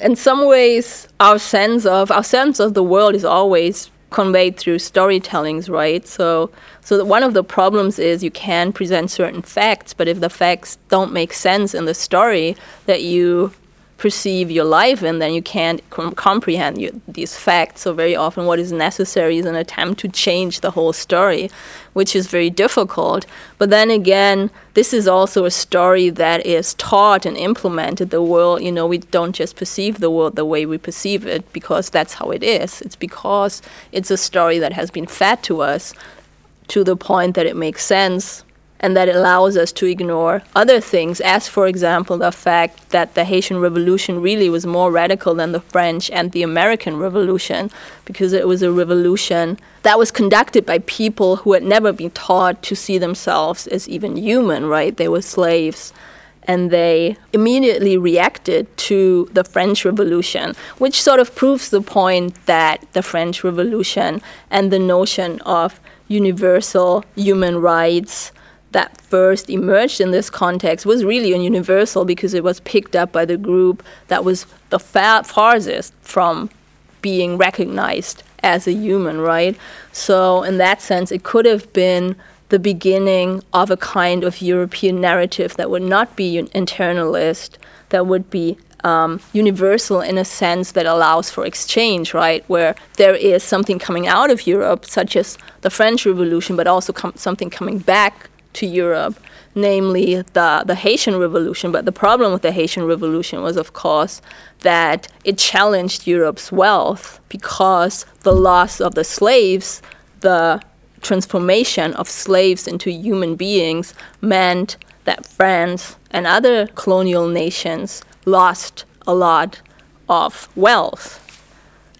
In some ways, our sense of our sense of the world is always conveyed through storytellings, right? So, so one of the problems is you can present certain facts, but if the facts don't make sense in the story that you perceive your life and then you can't com- comprehend you, these facts. So very often, what is necessary is an attempt to change the whole story, which is very difficult. But then again, this is also a story that is taught and implemented. The world, you know, we don't just perceive the world the way we perceive it because that's how it is. It's because it's a story that has been fed to us to the point that it makes sense and that allows us to ignore other things, as for example, the fact that the Haitian Revolution really was more radical than the French and the American Revolution, because it was a revolution that was conducted by people who had never been taught to see themselves as even human, right? They were slaves. And they immediately reacted to the French Revolution, which sort of proves the point that the French Revolution and the notion of universal human rights that first emerged in this context was really a universal because it was picked up by the group that was the far- farthest from being recognized as a human, right? So, in that sense, it could have been the beginning of a kind of European narrative that would not be internalist, that would be um, universal in a sense that allows for exchange, right? Where there is something coming out of Europe, such as the French Revolution, but also com- something coming back to Europe, namely the, the Haitian Revolution. But the problem with the Haitian Revolution was, of course, that it challenged Europe's wealth because the loss of the slaves, the transformation of slaves into human beings, meant that France and other colonial nations lost a lot of wealth.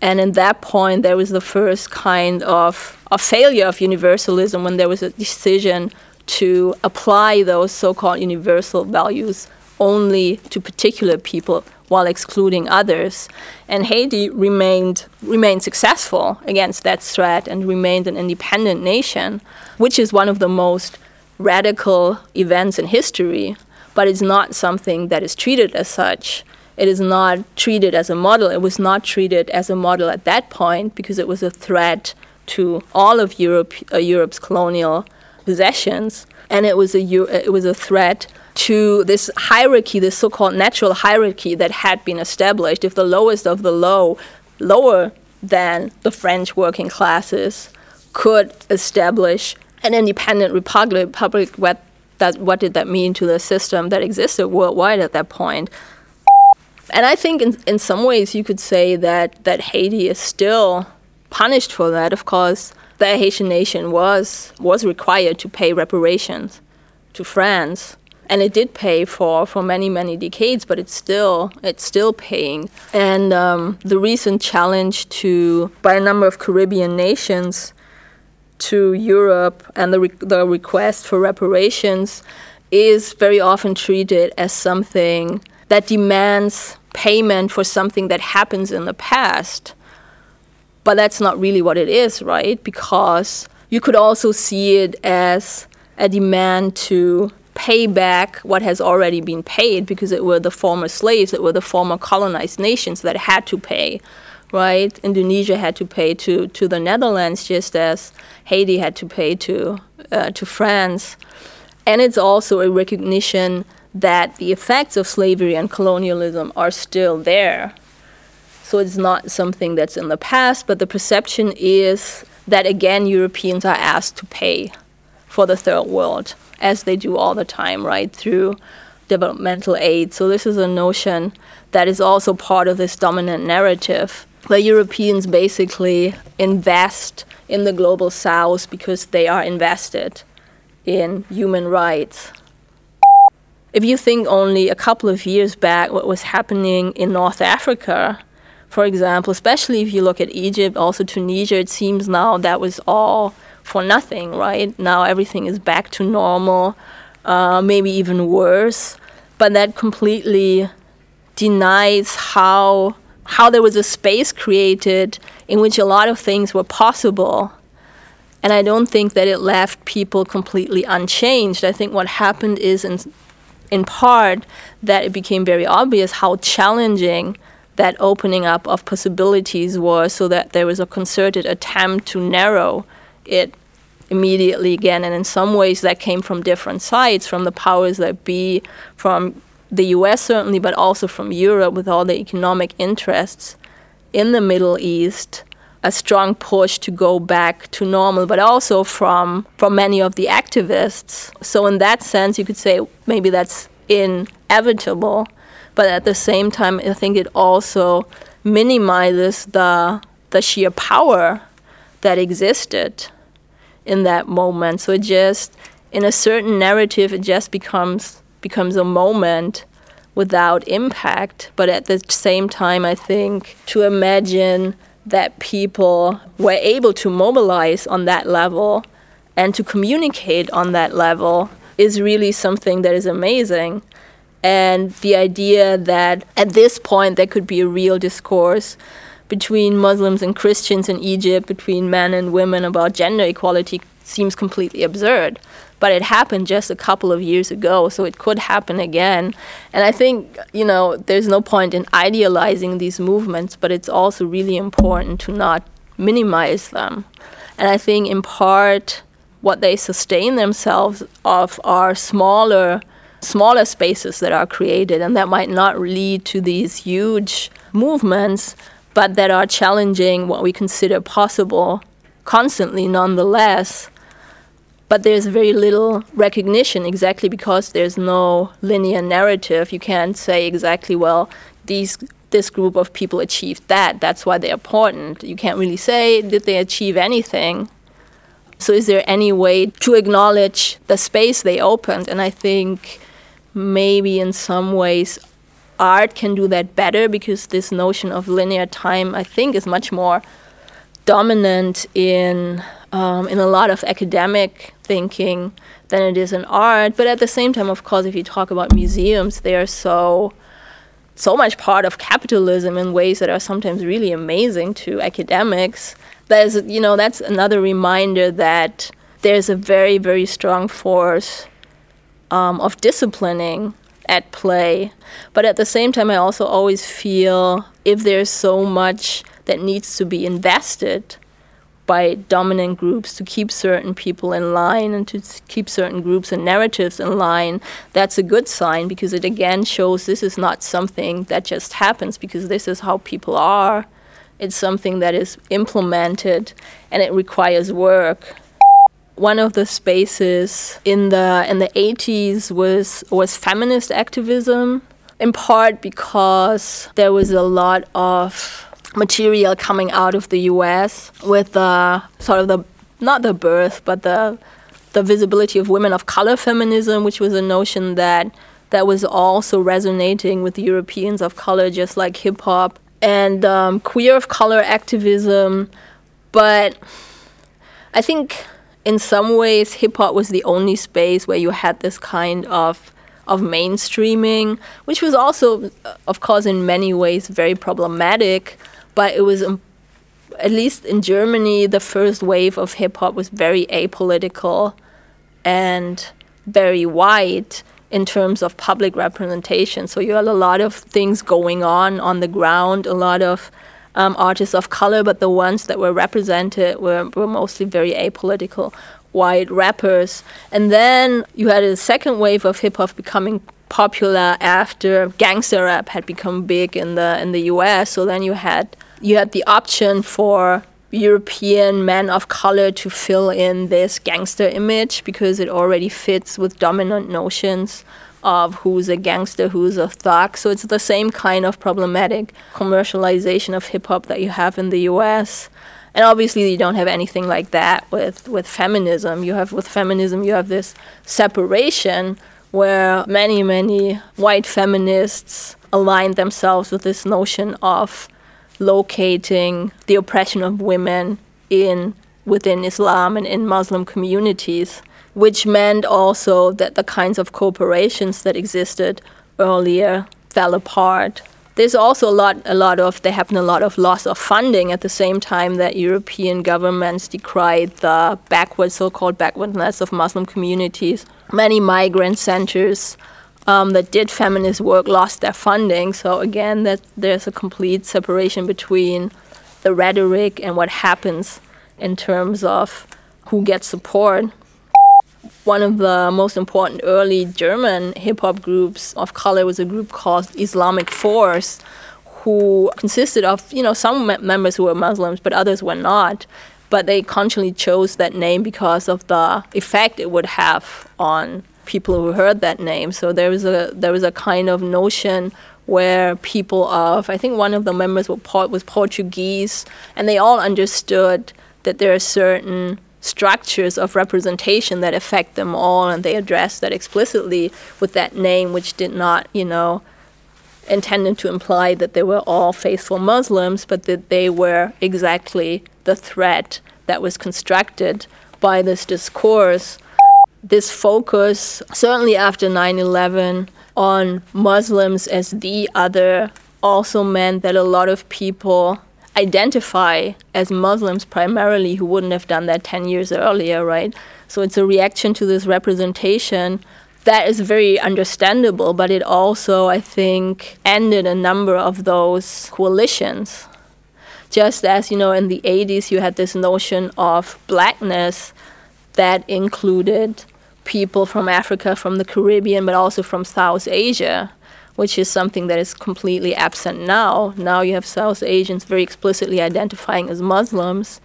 And in that point, there was the first kind of a failure of universalism when there was a decision to apply those so-called universal values only to particular people while excluding others. And Haiti remained remained successful against that threat and remained an independent nation, which is one of the most radical events in history, but it's not something that is treated as such. It is not treated as a model. It was not treated as a model at that point because it was a threat to all of Europe, uh, Europe's colonial possessions, and it was a it was a threat to this hierarchy, this so-called natural hierarchy that had been established. If the lowest of the low, lower than the French working classes, could establish an independent republic, republic what that what did that mean to the system that existed worldwide at that point? And I think in in some ways you could say that that Haiti is still punished for that. Of course, the Haitian nation was was required to pay reparations to France, and it did pay for for many many decades, but it's still it's still paying. And um, the recent challenge to by a number of Caribbean nations to Europe and the re- the request for reparations is very often treated as something that demands payment for something that happens in the past but that's not really what it is, right? Because you could also see it as a demand to pay back what has already been paid because it were the former slaves, it were the former colonized nations that had to pay, right? Indonesia had to pay to, to the Netherlands just as Haiti had to pay to, uh, to France. And it's also a recognition that the effects of slavery and colonialism are still there, so it's not something that's in the past, but the perception is that again Europeans are asked to pay for the third world, as they do all the time, right, through developmental aid. So this is a notion that is also part of this dominant narrative where Europeans basically invest in the global south because they are invested in human rights. If you think only a couple of years back what was happening in North Africa, for example, especially if you look at Egypt, also Tunisia, it seems now that was all for nothing, right? Now everything is back to normal, uh, maybe even worse. But that completely denies how how there was a space created in which a lot of things were possible. And I don't think that it left people completely unchanged. I think what happened is in in part that it became very obvious how challenging that opening up of possibilities was so that there was a concerted attempt to narrow it immediately again. And in some ways, that came from different sides, from the powers that be, from the US certainly, but also from Europe with all the economic interests in the Middle East. A strong push to go back to normal, but also from from many of the activists. So in that sense, you could say maybe that's inevitable, but at the same time, I think it also minimizes the the sheer power that existed in that moment. So it just, in a certain narrative, it just becomes becomes a moment without impact. But at the same time, I think to imagine that people were able to mobilize on that level and to communicate on that level is really something that is amazing. And the idea that at this point there could be a real discourse between Muslims and Christians in Egypt, between men and women about gender equality seems completely absurd. But it happened just a couple of years ago, so it could happen again. And I think, you know, there's no point in idealizing these movements, but it's also really important to not minimize them. And I think, in part, what they sustain themselves of are smaller smaller spaces that are created and that might not lead to these huge movements but that are challenging what we consider possible constantly nonetheless but there's very little recognition exactly because there's no linear narrative. You can't say exactly, well, these this group of people achieved that. That's why they're important. You can't really say did they achieve anything. So is there any way to acknowledge the space they opened? And I think maybe in some ways art can do that better because this notion of linear time I think is much more dominant in um, in a lot of academic thinking than it is in art. But at the same time, of course, if you talk about museums, they are so so much part of capitalism in ways that are sometimes really amazing to academics. There's you know that's another reminder that there's a very very strong force um, of disciplining at play. But at the same time, I also always feel if there's so much that needs to be invested by dominant groups to keep certain people in line and to keep certain groups and narratives in line, that's a good sign because it again shows this is not something that just happens because this is how people are. It's something that is implemented and it requires work. One of the spaces in the in the 80s was was feminist activism in part because there was a lot of material coming out of the US with the sort of the not the birth but the the visibility of women of color feminism which was a notion that that was also resonating with Europeans of color just like hip hop and um, queer of color activism. But I think in some ways hip hop was the only space where you had this kind of of mainstreaming, which was also, of course, in many ways very problematic but it was um, at least in Germany the first wave of hip hop was very apolitical and very white in terms of public representation. So you had a lot of things going on on the ground, a lot of um, artists of color, but the ones that were represented were, were mostly very apolitical white rappers. And then you had a second wave of hip hop becoming popular after gangster rap had become big in the in the US. So then you had you had the option for European men of color to fill in this gangster image because it already fits with dominant notions of who's a gangster, who's a thug. So it's the same kind of problematic commercialization of hip hop that you have in the US. And obviously you don't have anything like that with, with feminism. You have with feminism you have this separation where many, many white feminists align themselves with this notion of locating the oppression of women in within Islam and in Muslim communities, which meant also that the kinds of corporations that existed earlier fell apart. There's also a lot, a lot of there happened a lot of loss of funding at the same time that European governments decried the backward, so-called backwardness of Muslim communities. Many migrant centers um, that did feminist work lost their funding. So again, that there's a complete separation between the rhetoric and what happens in terms of who gets support. One of the most important early German hip hop groups of color was a group called Islamic Force, who consisted of you know some members who were Muslims, but others were not. But they consciously chose that name because of the effect it would have on people who heard that name. So there was a there was a kind of notion where people of I think one of the members was Portuguese, and they all understood that there are certain structures of representation that affect them all, and they address that explicitly with that name, which did not, you know, intended to imply that they were all faithful Muslims, but that they were exactly the threat that was constructed by this discourse. This focus, certainly after 9 11, on Muslims as the other also meant that a lot of people identify as Muslims primarily who wouldn't have done that 10 years earlier, right? So it's a reaction to this representation that is very understandable, but it also, I think, ended a number of those coalitions. Just as, you know, in the 80s, you had this notion of blackness that included people from Africa, from the Caribbean, but also from South Asia, which is something that is completely absent now. Now you have South Asians very explicitly identifying as Muslims,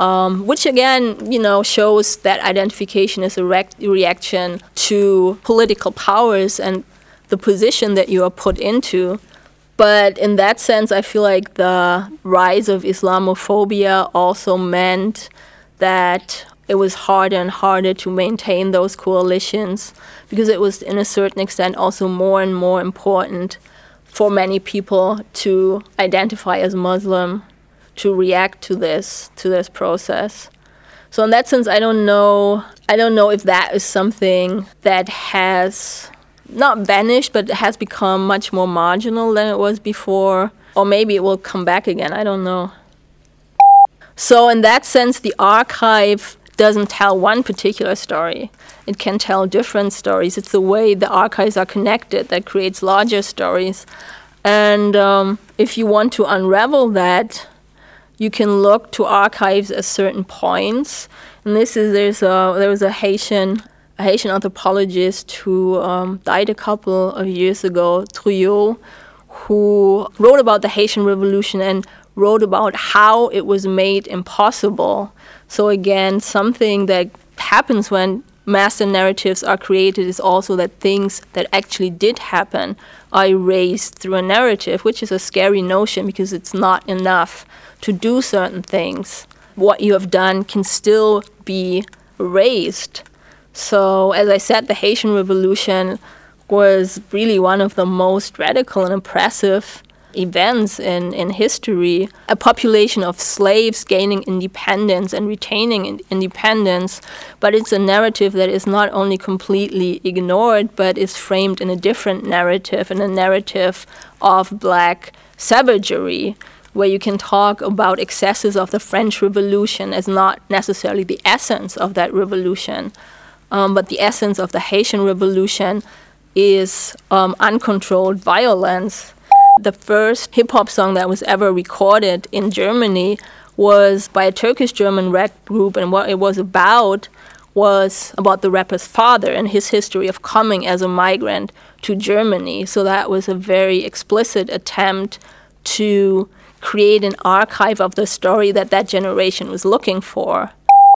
um, which again, you know, shows that identification is a re- reaction to political powers and the position that you are put into. But in that sense, I feel like the rise of Islamophobia also meant that it was harder and harder to maintain those coalitions because it was, in a certain extent, also more and more important for many people to identify as Muslim, to react to this to this process. So in that sense, I don't know. I don't know if that is something that has not vanished, but has become much more marginal than it was before, or maybe it will come back again. I don't know. So in that sense, the archive doesn't tell one particular story. It can tell different stories. It's the way the archives are connected that creates larger stories. And um, if you want to unravel that, you can look to archives at certain points. And this is there's a there was a Haitian a Haitian anthropologist who um, died a couple of years ago, Trouillot, who wrote about the Haitian Revolution and wrote about how it was made impossible so again, something that happens when master narratives are created is also that things that actually did happen are erased through a narrative, which is a scary notion because it's not enough to do certain things. What you have done can still be erased. So, as I said, the Haitian Revolution was really one of the most radical and oppressive events in, in history, a population of slaves gaining independence and retaining in independence, but it's a narrative that is not only completely ignored, but is framed in a different narrative, in a narrative of black savagery, where you can talk about excesses of the French Revolution as not necessarily the essence of that revolution, um, but the essence of the Haitian Revolution is um, uncontrolled violence the first hip hop song that was ever recorded in Germany was by a Turkish German rap group, and what it was about was about the rapper's father and his history of coming as a migrant to Germany. So that was a very explicit attempt to create an archive of the story that that generation was looking for.